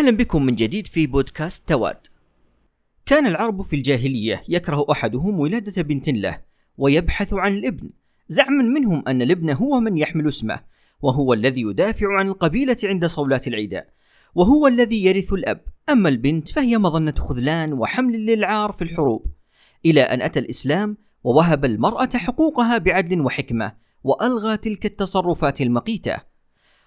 أهلا بكم من جديد في بودكاست تواد. كان العرب في الجاهلية يكره أحدهم ولادة بنت له ويبحث عن الابن، زعما منهم أن الابن هو من يحمل اسمه، وهو الذي يدافع عن القبيلة عند صولات العداء، وهو الذي يرث الأب، أما البنت فهي مظنة خذلان وحمل للعار في الحروب، إلى أن أتى الإسلام ووهب المرأة حقوقها بعدل وحكمة، وألغى تلك التصرفات المقيتة.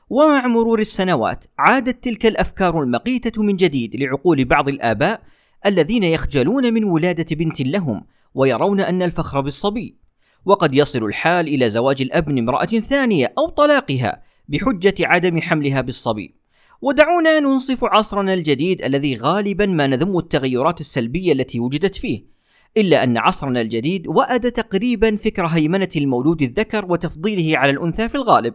ومع مرور السنوات عادت تلك الأفكار المقيتة من جديد لعقول بعض الآباء الذين يخجلون من ولادة بنت لهم ويرون أن الفخر بالصبي. وقد يصل الحال إلى زواج الابن امرأة ثانية أو طلاقها بحجة عدم حملها بالصبي. ودعونا ننصف عصرنا الجديد الذي غالبا ما نذم التغيرات السلبية التي وجدت فيه إلا أن عصرنا الجديد وأد تقريبا فكر هيمنة المولود الذكر وتفضيله على الأنثى في الغالب.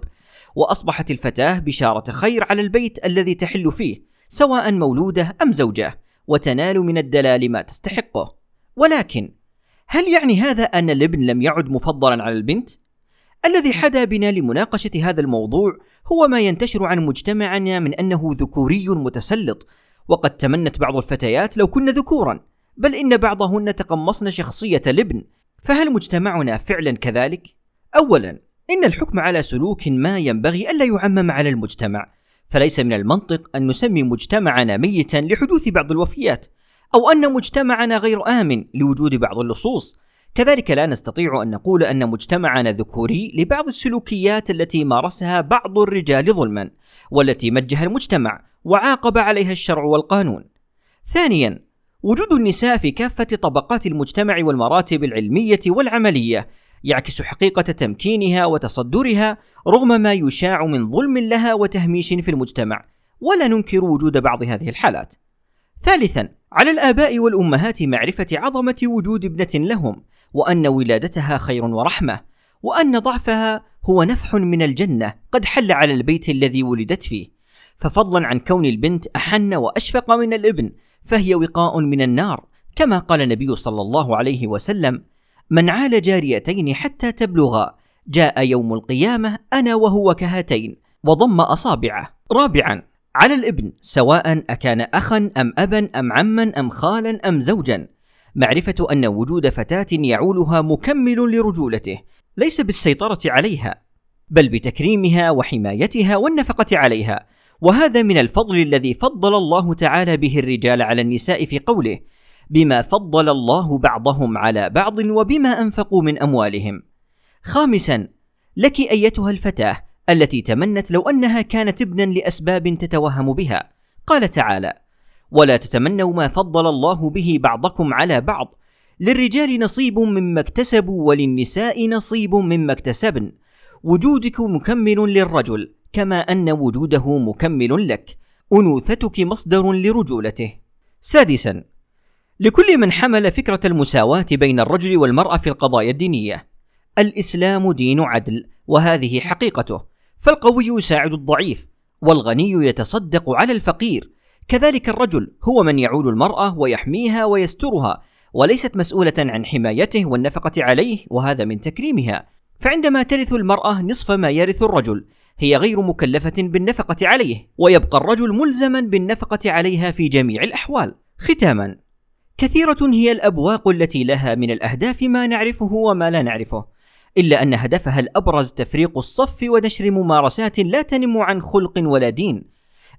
وأصبحت الفتاة بشارة خير على البيت الذي تحل فيه سواء مولودة أم زوجة وتنال من الدلال ما تستحقه ولكن هل يعني هذا أن الابن لم يعد مفضلا على البنت؟ الذي حدا بنا لمناقشة هذا الموضوع هو ما ينتشر عن مجتمعنا من أنه ذكوري متسلط وقد تمنت بعض الفتيات لو كن ذكورا بل إن بعضهن تقمصن شخصية الابن فهل مجتمعنا فعلا كذلك؟ اولا إن الحكم على سلوك ما ينبغي ألا يعمم على المجتمع، فليس من المنطق أن نسمي مجتمعنا ميتا لحدوث بعض الوفيات، أو أن مجتمعنا غير آمن لوجود بعض اللصوص، كذلك لا نستطيع أن نقول أن مجتمعنا ذكوري لبعض السلوكيات التي مارسها بعض الرجال ظلما، والتي مجه المجتمع وعاقب عليها الشرع والقانون. ثانيا، وجود النساء في كافة طبقات المجتمع والمراتب العلمية والعملية يعكس حقيقة تمكينها وتصدرها رغم ما يشاع من ظلم لها وتهميش في المجتمع، ولا ننكر وجود بعض هذه الحالات. ثالثا، على الآباء والأمهات معرفة عظمة وجود ابنة لهم، وأن ولادتها خير ورحمة، وأن ضعفها هو نفح من الجنة قد حل على البيت الذي ولدت فيه. ففضلا عن كون البنت أحن وأشفق من الابن، فهي وقاء من النار، كما قال النبي صلى الله عليه وسلم: من عال جاريتين حتى تبلغا جاء يوم القيامة أنا وهو كهاتين وضم أصابعه. رابعا على الإبن سواء أكان أخا أم أبا أم عما أم خالا أم زوجا. معرفة أن وجود فتاة يعولها مكمل لرجولته ليس بالسيطرة عليها بل بتكريمها وحمايتها والنفقة عليها. وهذا من الفضل الذي فضل الله تعالى به الرجال على النساء في قوله بما فضل الله بعضهم على بعض وبما أنفقوا من أموالهم. خامسا لك أيتها الفتاة التي تمنت لو أنها كانت ابنا لأسباب تتوهم بها. قال تعالى: ولا تتمنوا ما فضل الله به بعضكم على بعض للرجال نصيب مما اكتسبوا وللنساء نصيب مما اكتسبن وجودك مكمل للرجل كما أن وجوده مكمل لك أنوثتك مصدر لرجولته سادسا لكل من حمل فكرة المساواة بين الرجل والمرأة في القضايا الدينية. الإسلام دين عدل، وهذه حقيقته، فالقوي يساعد الضعيف، والغني يتصدق على الفقير، كذلك الرجل هو من يعول المرأة ويحميها ويسترها، وليست مسؤولة عن حمايته والنفقة عليه، وهذا من تكريمها. فعندما ترث المرأة نصف ما يرث الرجل، هي غير مكلفة بالنفقة عليه، ويبقى الرجل ملزما بالنفقة عليها في جميع الأحوال. ختاما كثيرة هي الأبواق التي لها من الأهداف ما نعرفه وما لا نعرفه، إلا أن هدفها الأبرز تفريق الصف ونشر ممارسات لا تنم عن خلق ولا دين.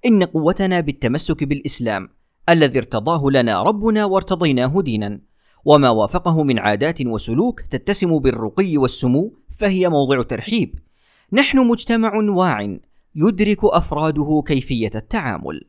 إن قوتنا بالتمسك بالإسلام الذي ارتضاه لنا ربنا وارتضيناه دينا، وما وافقه من عادات وسلوك تتسم بالرقي والسمو فهي موضع ترحيب. نحن مجتمع واع يدرك أفراده كيفية التعامل.